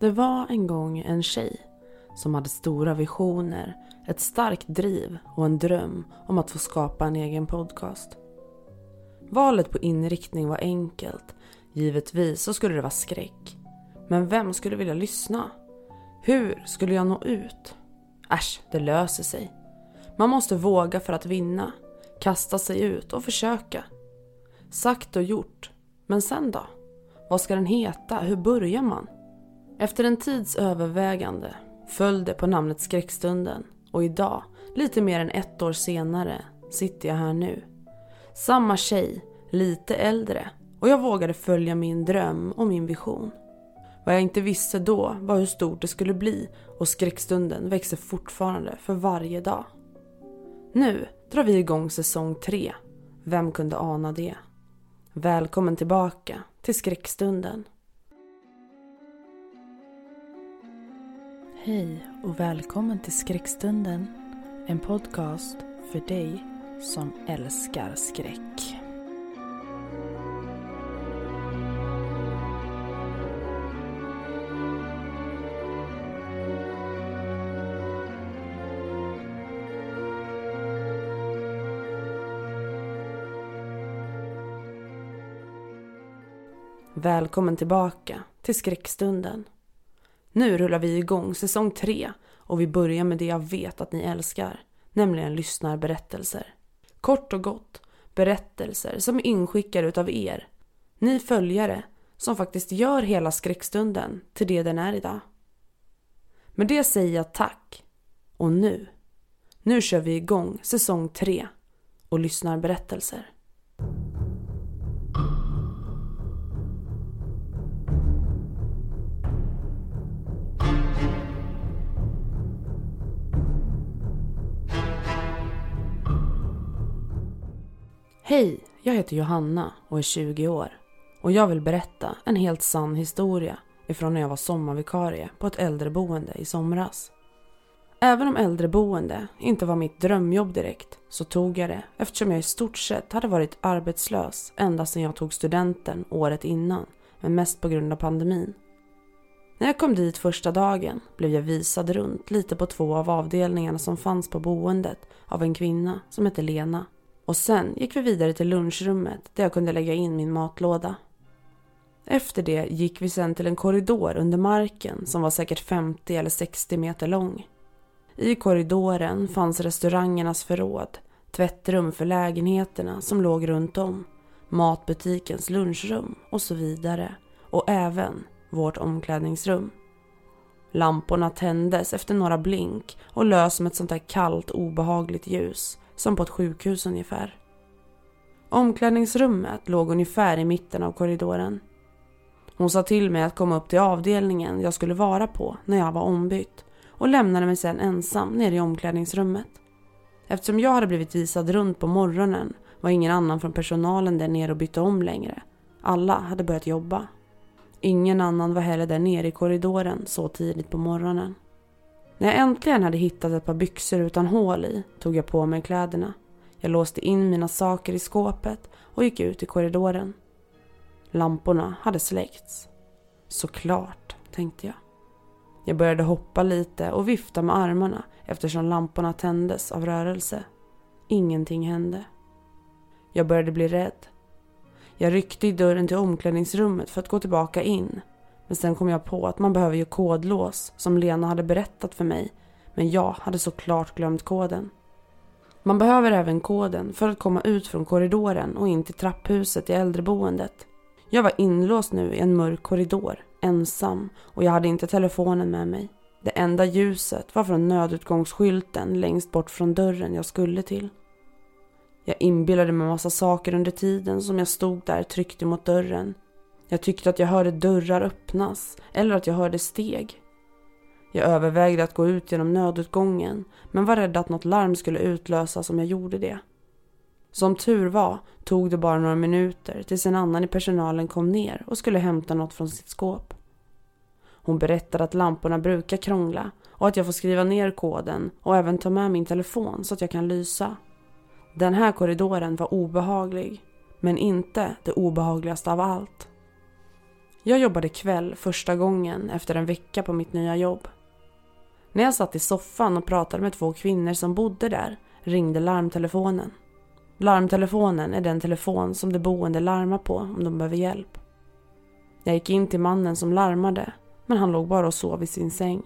Det var en gång en tjej som hade stora visioner, ett starkt driv och en dröm om att få skapa en egen podcast. Valet på inriktning var enkelt. Givetvis så skulle det vara skräck. Men vem skulle vilja lyssna? Hur skulle jag nå ut? Äsch, det löser sig. Man måste våga för att vinna. Kasta sig ut och försöka. Sagt och gjort. Men sen då? Vad ska den heta? Hur börjar man? Efter en tids övervägande föll det på namnet Skräckstunden och idag, lite mer än ett år senare, sitter jag här nu. Samma tjej, lite äldre och jag vågade följa min dröm och min vision. Vad jag inte visste då var hur stort det skulle bli och skräckstunden växer fortfarande för varje dag. Nu drar vi igång säsong tre. Vem kunde ana det? Välkommen tillbaka till skräckstunden. Hej och välkommen till Skräckstunden. En podcast för dig som älskar skräck. Välkommen tillbaka till Skräckstunden. Nu rullar vi igång säsong tre och vi börjar med det jag vet att ni älskar, nämligen lyssnarberättelser. Kort och gott, berättelser som är inskickade utav er. Ni följare som faktiskt gör hela skräckstunden till det den är idag. Med det säger jag tack. Och nu, nu kör vi igång säsong tre och lyssnar Hej, jag heter Johanna och är 20 år. Och jag vill berätta en helt sann historia ifrån när jag var sommarvikarie på ett äldreboende i somras. Även om äldreboende inte var mitt drömjobb direkt så tog jag det eftersom jag i stort sett hade varit arbetslös ända sedan jag tog studenten året innan, men mest på grund av pandemin. När jag kom dit första dagen blev jag visad runt lite på två av avdelningarna som fanns på boendet av en kvinna som hette Lena och sen gick vi vidare till lunchrummet där jag kunde lägga in min matlåda. Efter det gick vi sen till en korridor under marken som var säkert 50 eller 60 meter lång. I korridoren fanns restaurangernas förråd, tvättrum för lägenheterna som låg runt om, matbutikens lunchrum och så vidare. Och även vårt omklädningsrum. Lamporna tändes efter några blink och lös som ett sånt där kallt obehagligt ljus som på ett sjukhus ungefär. Omklädningsrummet låg ungefär i mitten av korridoren. Hon sa till mig att komma upp till avdelningen jag skulle vara på när jag var ombytt och lämnade mig sedan ensam nere i omklädningsrummet. Eftersom jag hade blivit visad runt på morgonen var ingen annan från personalen där nere och bytte om längre. Alla hade börjat jobba. Ingen annan var heller där nere i korridoren så tidigt på morgonen. När jag äntligen hade hittat ett par byxor utan hål i tog jag på mig kläderna. Jag låste in mina saker i skåpet och gick ut i korridoren. Lamporna hade släckts. Såklart, tänkte jag. Jag började hoppa lite och vifta med armarna eftersom lamporna tändes av rörelse. Ingenting hände. Jag började bli rädd. Jag ryckte i dörren till omklädningsrummet för att gå tillbaka in men sen kom jag på att man behöver ju kodlås som Lena hade berättat för mig. Men jag hade såklart glömt koden. Man behöver även koden för att komma ut från korridoren och in till trapphuset i äldreboendet. Jag var inlåst nu i en mörk korridor, ensam och jag hade inte telefonen med mig. Det enda ljuset var från nödutgångsskylten längst bort från dörren jag skulle till. Jag inbillade mig massa saker under tiden som jag stod där tryckt mot dörren. Jag tyckte att jag hörde dörrar öppnas eller att jag hörde steg. Jag övervägde att gå ut genom nödutgången men var rädd att något larm skulle utlösas om jag gjorde det. Som tur var tog det bara några minuter tills en annan i personalen kom ner och skulle hämta något från sitt skåp. Hon berättade att lamporna brukar krångla och att jag får skriva ner koden och även ta med min telefon så att jag kan lysa. Den här korridoren var obehaglig, men inte det obehagligaste av allt. Jag jobbade kväll första gången efter en vecka på mitt nya jobb. När jag satt i soffan och pratade med två kvinnor som bodde där ringde larmtelefonen. Larmtelefonen är den telefon som de boende larmar på om de behöver hjälp. Jag gick in till mannen som larmade, men han låg bara och sov i sin säng.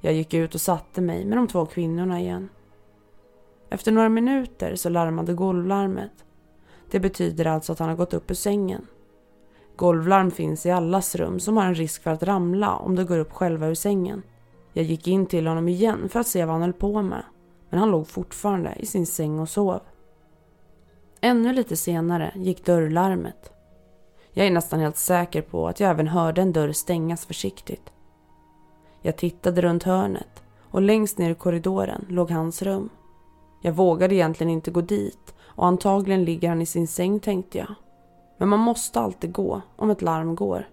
Jag gick ut och satte mig med de två kvinnorna igen. Efter några minuter så larmade golvlarmet. Det betyder alltså att han har gått upp ur sängen. Golvlarm finns i allas rum som har en risk för att ramla om de går upp själva ur sängen. Jag gick in till honom igen för att se vad han höll på med. Men han låg fortfarande i sin säng och sov. Ännu lite senare gick dörrlarmet. Jag är nästan helt säker på att jag även hörde en dörr stängas försiktigt. Jag tittade runt hörnet och längst ner i korridoren låg hans rum. Jag vågade egentligen inte gå dit och antagligen ligger han i sin säng tänkte jag. Men man måste alltid gå om ett larm går.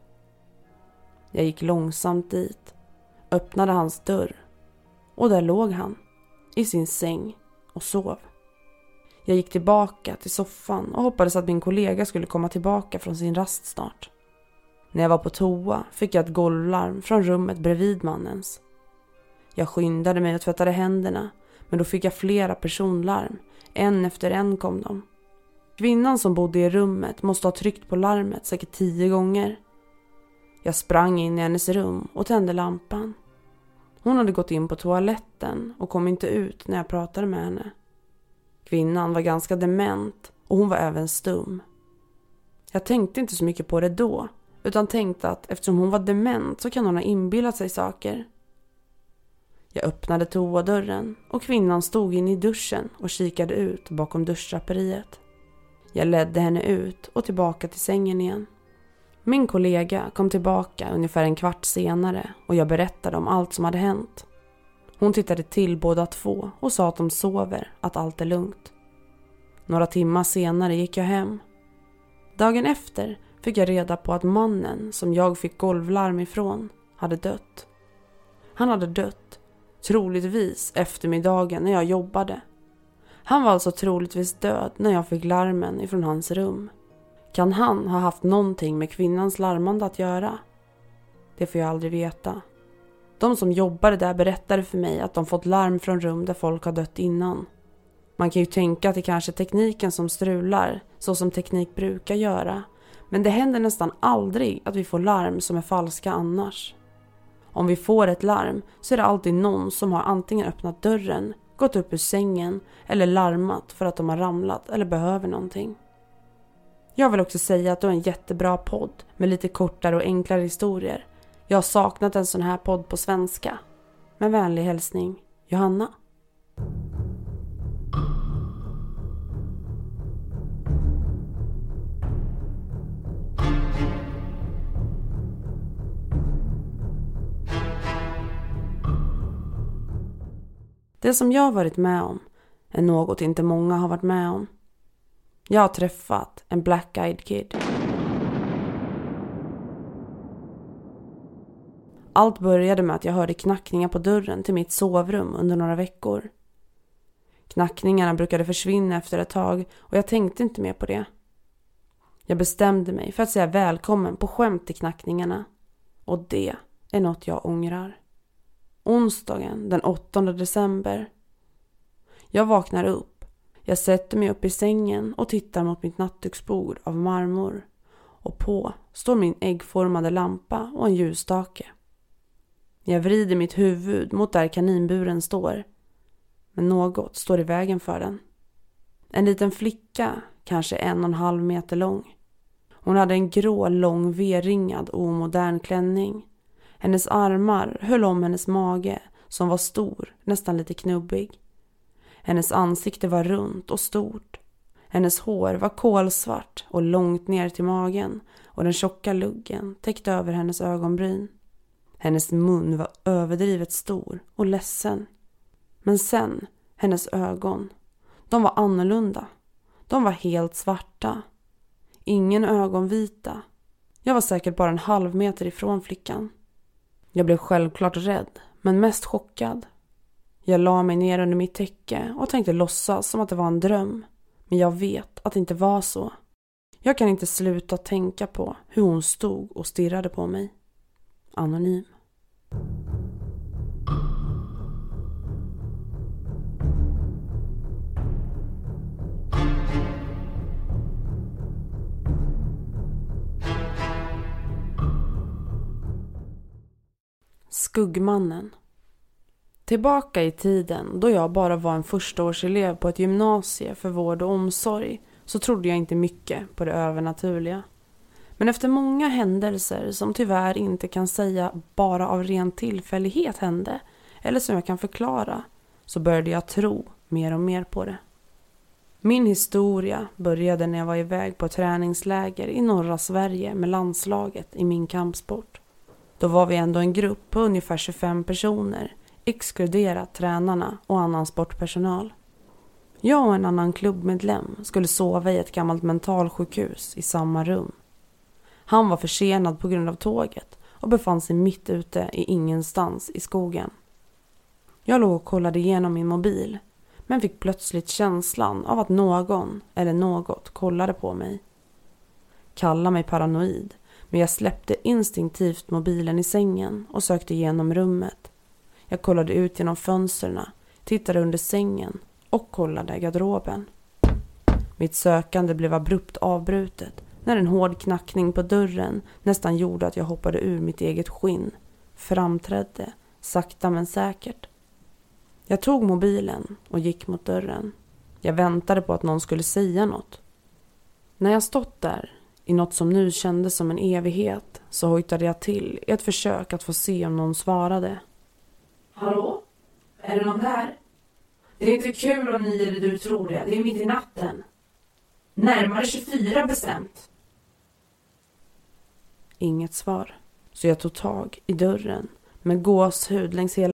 Jag gick långsamt dit, öppnade hans dörr och där låg han i sin säng och sov. Jag gick tillbaka till soffan och hoppades att min kollega skulle komma tillbaka från sin rast snart. När jag var på toa fick jag ett golvlarm från rummet bredvid mannens. Jag skyndade mig och tvättade händerna men då fick jag flera personlarm. En efter en kom de. Kvinnan som bodde i rummet måste ha tryckt på larmet säkert tio gånger. Jag sprang in i hennes rum och tände lampan. Hon hade gått in på toaletten och kom inte ut när jag pratade med henne. Kvinnan var ganska dement och hon var även stum. Jag tänkte inte så mycket på det då, utan tänkte att eftersom hon var dement så kan hon ha inbillat sig saker. Jag öppnade toadörren och kvinnan stod inne i duschen och kikade ut bakom duschdraperiet. Jag ledde henne ut och tillbaka till sängen igen. Min kollega kom tillbaka ungefär en kvart senare och jag berättade om allt som hade hänt. Hon tittade till båda två och sa att de sover, att allt är lugnt. Några timmar senare gick jag hem. Dagen efter fick jag reda på att mannen som jag fick golvlarm ifrån hade dött. Han hade dött, troligtvis eftermiddagen när jag jobbade. Han var alltså troligtvis död när jag fick larmen ifrån hans rum. Kan han ha haft någonting med kvinnans larmande att göra? Det får jag aldrig veta. De som jobbade där berättade för mig att de fått larm från rum där folk har dött innan. Man kan ju tänka att det kanske är tekniken som strular, så som teknik brukar göra. Men det händer nästan aldrig att vi får larm som är falska annars. Om vi får ett larm så är det alltid någon som har antingen öppnat dörren, gått upp ur sängen eller larmat för att de har ramlat eller behöver någonting. Jag vill också säga att du har en jättebra podd med lite kortare och enklare historier jag har saknat en sån här podd på svenska. Med vänlig hälsning, Johanna. Det som jag varit med om är något inte många har varit med om. Jag har träffat en black-eyed kid. Allt började med att jag hörde knackningar på dörren till mitt sovrum under några veckor. Knackningarna brukade försvinna efter ett tag och jag tänkte inte mer på det. Jag bestämde mig för att säga välkommen på skämt till knackningarna. Och det är något jag ångrar. Onsdagen den 8 december. Jag vaknar upp. Jag sätter mig upp i sängen och tittar mot mitt nattduksbord av marmor. Och på står min äggformade lampa och en ljusstake. Jag vrider mitt huvud mot där kaninburen står. Men något står i vägen för den. En liten flicka, kanske en och en halv meter lång. Hon hade en grå, lång, V-ringad, omodern klänning. Hennes armar höll om hennes mage som var stor, nästan lite knubbig. Hennes ansikte var runt och stort. Hennes hår var kolsvart och långt ner till magen och den tjocka luggen täckte över hennes ögonbryn. Hennes mun var överdrivet stor och ledsen. Men sen, hennes ögon. De var annorlunda. De var helt svarta. Ingen ögonvita. Jag var säkert bara en halv meter ifrån flickan. Jag blev självklart rädd, men mest chockad. Jag la mig ner under mitt täcke och tänkte låtsas som att det var en dröm. Men jag vet att det inte var så. Jag kan inte sluta tänka på hur hon stod och stirrade på mig. Anonym. Skuggmannen. Tillbaka i tiden då jag bara var en förstaårselev på ett gymnasie för vård och omsorg så trodde jag inte mycket på det övernaturliga. Men efter många händelser som tyvärr inte kan säga bara av ren tillfällighet hände eller som jag kan förklara så började jag tro mer och mer på det. Min historia började när jag var iväg på träningsläger i norra Sverige med landslaget i min kampsport. Då var vi ändå en grupp på ungefär 25 personer, exkluderat tränarna och annan sportpersonal. Jag och en annan klubbmedlem skulle sova i ett gammalt mentalsjukhus i samma rum. Han var försenad på grund av tåget och befann sig mitt ute i ingenstans i skogen. Jag låg och kollade igenom min mobil men fick plötsligt känslan av att någon eller något kollade på mig. Kalla mig paranoid men jag släppte instinktivt mobilen i sängen och sökte igenom rummet. Jag kollade ut genom fönstren, tittade under sängen och kollade garderoben. Mitt sökande blev abrupt avbrutet när en hård knackning på dörren nästan gjorde att jag hoppade ur mitt eget skinn, framträdde, sakta men säkert. Jag tog mobilen och gick mot dörren. Jag väntade på att någon skulle säga något. När jag stått där i något som nu kändes som en evighet så hojtade jag till i ett försök att få se om någon svarade. Hallå? Är det någon där? Det är inte kul om ni eller du tror det. Det är mitt i natten. Närmare 24 bestämt. Inget svar. Så jag tog tag i dörren med gåshud längs hela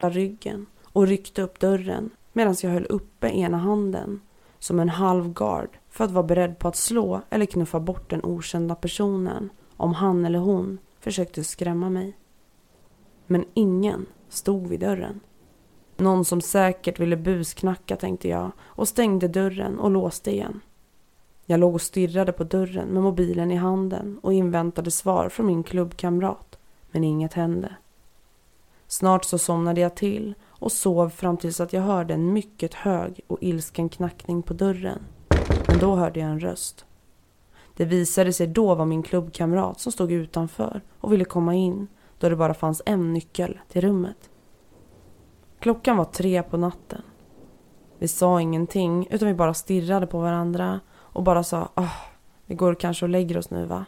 Ryggen och ryckte upp dörren medan jag höll uppe ena handen som en halv gard för att vara beredd på att slå eller knuffa bort den okända personen om han eller hon försökte skrämma mig. Men ingen stod vid dörren. Någon som säkert ville busknacka tänkte jag och stängde dörren och låste igen. Jag låg och stirrade på dörren med mobilen i handen och inväntade svar från min klubbkamrat. Men inget hände. Snart så somnade jag till och sov fram tills att jag hörde en mycket hög och ilsken knackning på dörren. Men då hörde jag en röst. Det visade sig då vara min klubbkamrat som stod utanför och ville komma in då det bara fanns en nyckel till rummet. Klockan var tre på natten. Vi sa ingenting utan vi bara stirrade på varandra och bara sa ah, vi går kanske och lägger oss nu va?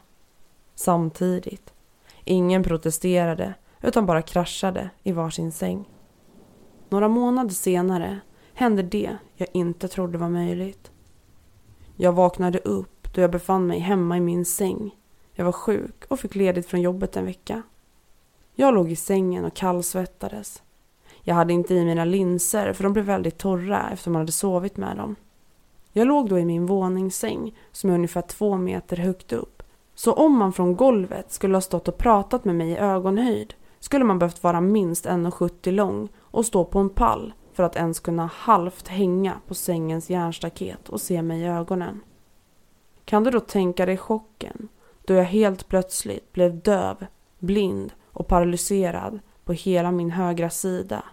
Samtidigt. Ingen protesterade utan bara kraschade i varsin säng. Några månader senare hände det jag inte trodde var möjligt. Jag vaknade upp då jag befann mig hemma i min säng. Jag var sjuk och fick ledigt från jobbet en vecka. Jag låg i sängen och kallsvettades. Jag hade inte i mina linser för de blev väldigt torra eftersom man hade sovit med dem. Jag låg då i min våningssäng som är ungefär två meter högt upp. Så om man från golvet skulle ha stått och pratat med mig i ögonhöjd skulle man behövt vara minst 1,70 lång och stå på en pall för att ens kunna halvt hänga på sängens järnstaket och se mig i ögonen. Kan du då tänka dig chocken då jag helt plötsligt blev döv, blind och paralyserad på hela min högra sida.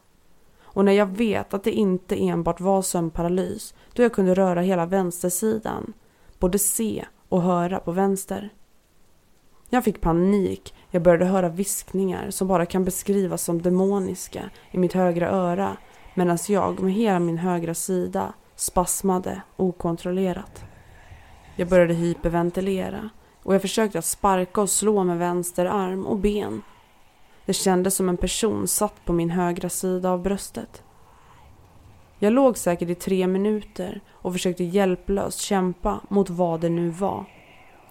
Och när jag vet att det inte enbart var sömnparalys då jag kunde röra hela vänstersidan, både se och höra på vänster. Jag fick panik. Jag började höra viskningar som bara kan beskrivas som demoniska i mitt högra öra medan jag med hela min högra sida spasmade okontrollerat. Jag började hyperventilera och jag försökte att sparka och slå med vänster arm och ben. Det kändes som en person satt på min högra sida av bröstet. Jag låg säkert i tre minuter och försökte hjälplöst kämpa mot vad det nu var.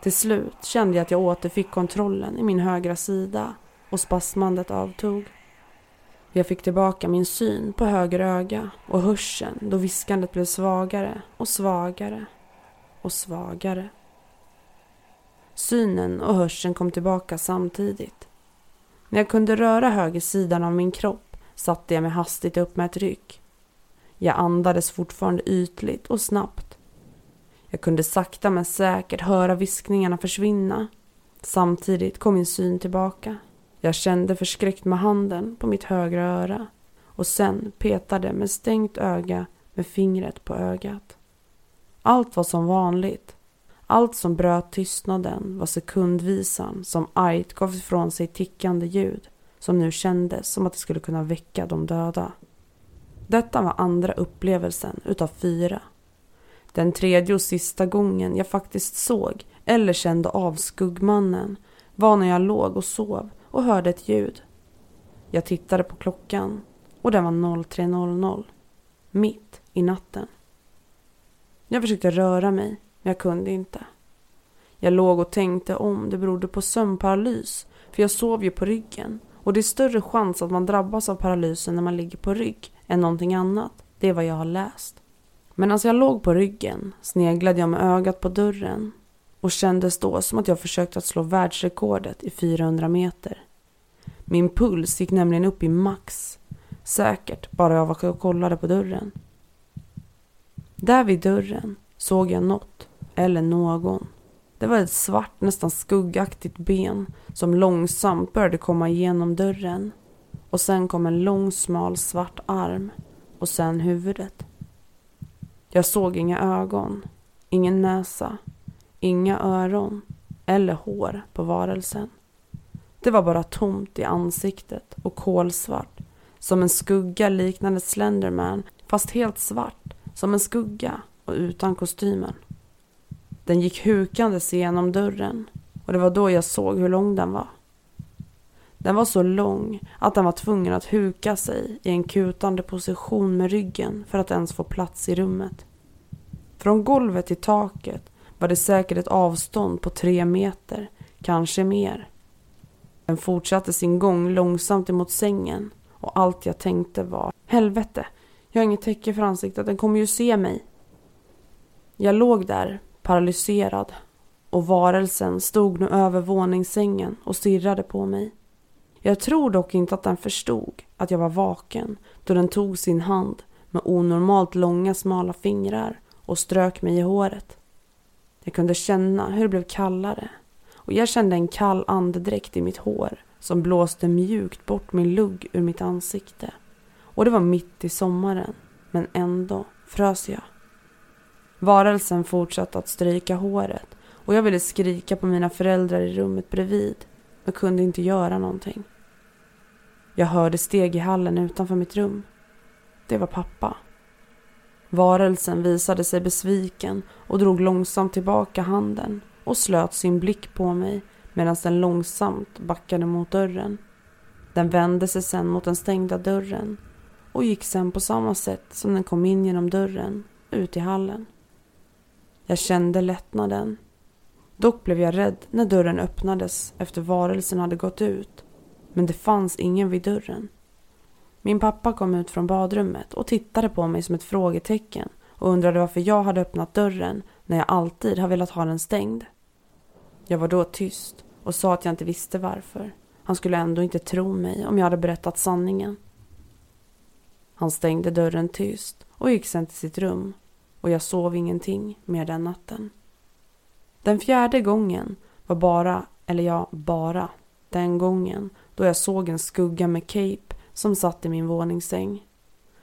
Till slut kände jag att jag återfick kontrollen i min högra sida och spasmandet avtog. Jag fick tillbaka min syn på höger öga och hörseln då viskandet blev svagare och svagare och svagare. Synen och hörseln kom tillbaka samtidigt. När jag kunde röra höger sidan av min kropp satte jag mig hastigt upp med ett ryck. Jag andades fortfarande ytligt och snabbt. Jag kunde sakta men säkert höra viskningarna försvinna. Samtidigt kom min syn tillbaka. Jag kände förskräckt med handen på mitt högra öra och sen petade med stängt öga med fingret på ögat. Allt var som vanligt. Allt som bröt tystnaden var sekundvisan som argt gav ifrån sig tickande ljud som nu kändes som att det skulle kunna väcka de döda. Detta var andra upplevelsen utav fyra. Den tredje och sista gången jag faktiskt såg eller kände av skuggmannen var när jag låg och sov och hörde ett ljud. Jag tittade på klockan och den var 03.00. Mitt i natten. Jag försökte röra mig, men jag kunde inte. Jag låg och tänkte om det berodde på sömnparalys, för jag sov ju på ryggen. Och det är större chans att man drabbas av paralysen när man ligger på rygg än någonting annat. Det är vad jag har läst. Medan alltså jag låg på ryggen sneglade jag med ögat på dörren och kändes då som att jag försökte att slå världsrekordet i 400 meter. Min puls gick nämligen upp i max. Säkert bara jag var och kollade på dörren. Där vid dörren såg jag något, eller någon. Det var ett svart, nästan skuggaktigt ben som långsamt började komma igenom dörren. Och sen kom en lång smal svart arm och sen huvudet. Jag såg inga ögon, ingen näsa, inga öron eller hår på varelsen. Det var bara tomt i ansiktet och kolsvart. Som en skugga liknande Slenderman fast helt svart. Som en skugga och utan kostymen. Den gick hukandes igenom dörren och det var då jag såg hur lång den var. Den var så lång att den var tvungen att huka sig i en kutande position med ryggen för att ens få plats i rummet. Från golvet till taket var det säkert ett avstånd på tre meter, kanske mer. Den fortsatte sin gång långsamt emot sängen och allt jag tänkte var Helvete, jag har inget täcke för ansiktet, den kommer ju se mig. Jag låg där, paralyserad och varelsen stod nu över våningssängen och stirrade på mig. Jag tror dock inte att den förstod att jag var vaken då den tog sin hand med onormalt långa smala fingrar och strök mig i håret. Jag kunde känna hur det blev kallare och jag kände en kall andedräkt i mitt hår som blåste mjukt bort min lugg ur mitt ansikte. Och det var mitt i sommaren, men ändå frös jag. Varelsen fortsatte att stryka håret och jag ville skrika på mina föräldrar i rummet bredvid men kunde inte göra någonting. Jag hörde steg i hallen utanför mitt rum. Det var pappa. Varelsen visade sig besviken och drog långsamt tillbaka handen och slöt sin blick på mig medan den långsamt backade mot dörren. Den vände sig sen mot den stängda dörren och gick sen på samma sätt som den kom in genom dörren ut i hallen. Jag kände lättnaden. Dock blev jag rädd när dörren öppnades efter varelsen hade gått ut. Men det fanns ingen vid dörren. Min pappa kom ut från badrummet och tittade på mig som ett frågetecken och undrade varför jag hade öppnat dörren när jag alltid har velat ha den stängd. Jag var då tyst och sa att jag inte visste varför. Han skulle ändå inte tro mig om jag hade berättat sanningen. Han stängde dörren tyst och gick sen till sitt rum och jag sov ingenting mer den natten. Den fjärde gången var bara, eller ja, bara den gången då jag såg en skugga med cape som satt i min våningssäng.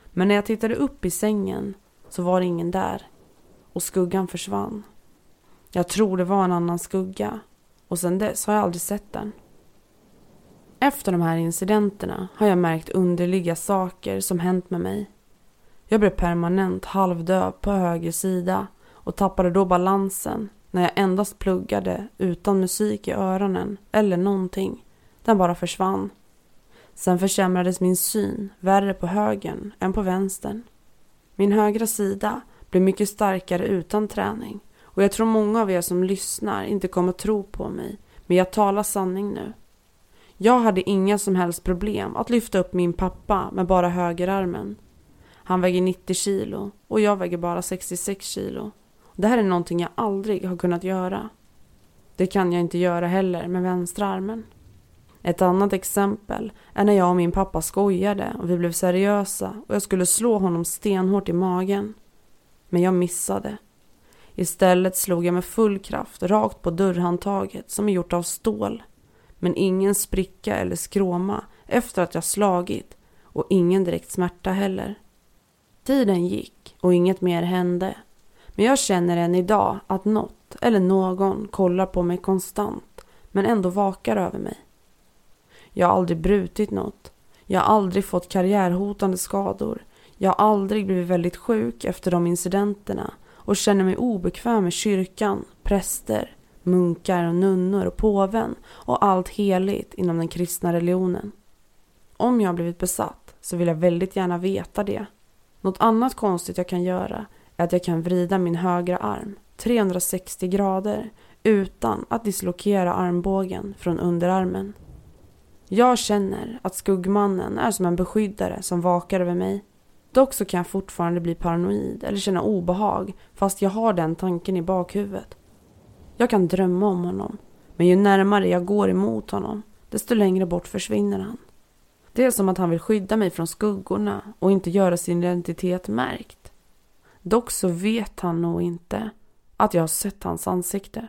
Men när jag tittade upp i sängen så var det ingen där och skuggan försvann. Jag tror det var en annan skugga och sedan dess har jag aldrig sett den. Efter de här incidenterna har jag märkt underliga saker som hänt med mig. Jag blev permanent halvdöv på höger sida och tappade då balansen när jag endast pluggade utan musik i öronen eller någonting. Den bara försvann. Sen försämrades min syn värre på högern än på vänstern. Min högra sida blev mycket starkare utan träning och jag tror många av er som lyssnar inte kommer att tro på mig men jag talar sanning nu. Jag hade inga som helst problem att lyfta upp min pappa med bara högerarmen. Han väger 90 kilo och jag väger bara 66 kilo. Det här är någonting jag aldrig har kunnat göra. Det kan jag inte göra heller med vänstra armen. Ett annat exempel är när jag och min pappa skojade och vi blev seriösa och jag skulle slå honom stenhårt i magen. Men jag missade. Istället slog jag med full kraft rakt på dörrhandtaget som är gjort av stål. Men ingen spricka eller skråma efter att jag slagit och ingen direkt smärta heller. Tiden gick och inget mer hände. Men jag känner än idag att något eller någon kollar på mig konstant men ändå vakar över mig. Jag har aldrig brutit något. Jag har aldrig fått karriärhotande skador. Jag har aldrig blivit väldigt sjuk efter de incidenterna och känner mig obekväm med kyrkan, präster, munkar och nunnor och påven och allt heligt inom den kristna religionen. Om jag har blivit besatt så vill jag väldigt gärna veta det. Något annat konstigt jag kan göra är att jag kan vrida min högra arm 360 grader utan att dislokera armbågen från underarmen. Jag känner att skuggmannen är som en beskyddare som vakar över mig. Dock så kan jag fortfarande bli paranoid eller känna obehag fast jag har den tanken i bakhuvudet. Jag kan drömma om honom, men ju närmare jag går emot honom, desto längre bort försvinner han. Det är som att han vill skydda mig från skuggorna och inte göra sin identitet märkt. Dock så vet han nog inte att jag har sett hans ansikte.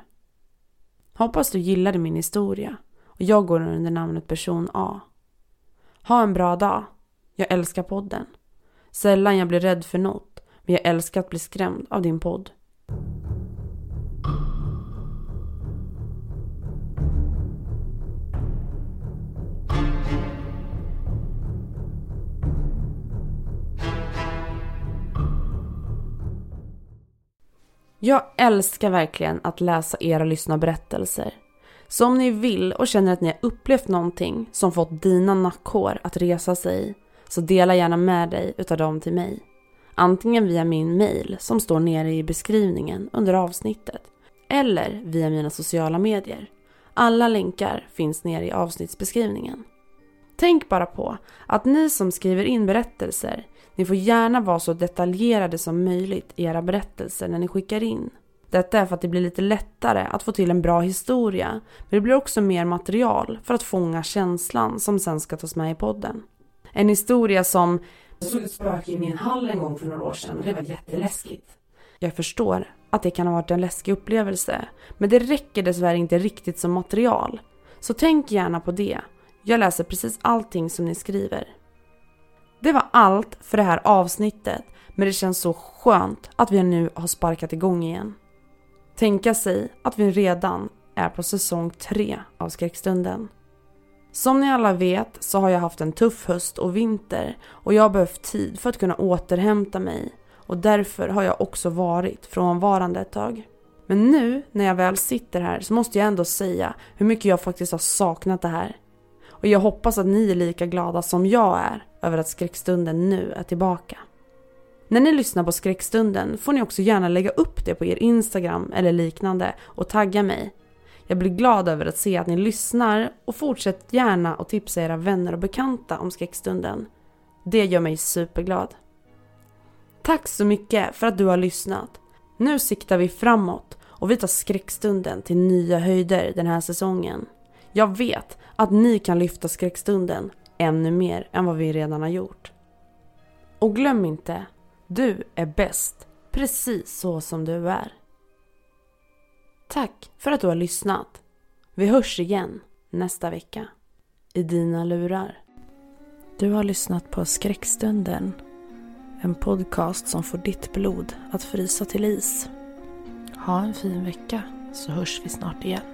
Hoppas du gillade min historia och jag går under namnet person A. Ha en bra dag. Jag älskar podden. Sällan jag blir rädd för något, men jag älskar att bli skrämd av din podd. Jag älskar verkligen att läsa era lyssnarberättelser. Så om ni vill och känner att ni har upplevt någonting som fått dina nackhår att resa sig, så dela gärna med dig utav dem till mig. Antingen via min mail som står nere i beskrivningen under avsnittet, eller via mina sociala medier. Alla länkar finns nere i avsnittsbeskrivningen. Tänk bara på att ni som skriver in berättelser ni får gärna vara så detaljerade som möjligt i era berättelser när ni skickar in. Detta är för att det blir lite lättare att få till en bra historia, men det blir också mer material för att fånga känslan som sen ska tas med i podden. En historia som Jag såg ett spöke i min hall en gång för några år sedan och det var jätteläskigt. jag förstår att det kan ha varit en läskig upplevelse, men det räcker dessvärre inte riktigt som material. Så tänk gärna på det. Jag läser precis allting som ni skriver. Det var allt för det här avsnittet, men det känns så skönt att vi nu har sparkat igång igen. Tänka sig att vi redan är på säsong tre av skräckstunden. Som ni alla vet så har jag haft en tuff höst och vinter och jag har behövt tid för att kunna återhämta mig och därför har jag också varit frånvarande ett tag. Men nu när jag väl sitter här så måste jag ändå säga hur mycket jag faktiskt har saknat det här. Och jag hoppas att ni är lika glada som jag är över att skräckstunden nu är tillbaka. När ni lyssnar på skräckstunden får ni också gärna lägga upp det på er Instagram eller liknande och tagga mig. Jag blir glad över att se att ni lyssnar och fortsätt gärna att tipsa era vänner och bekanta om skräckstunden. Det gör mig superglad. Tack så mycket för att du har lyssnat. Nu siktar vi framåt och vi tar skräckstunden till nya höjder den här säsongen. Jag vet att ni kan lyfta skräckstunden ännu mer än vad vi redan har gjort. Och glöm inte, du är bäst precis så som du är. Tack för att du har lyssnat. Vi hörs igen nästa vecka i dina lurar. Du har lyssnat på Skräckstunden. En podcast som får ditt blod att frysa till is. Ha en fin vecka så hörs vi snart igen.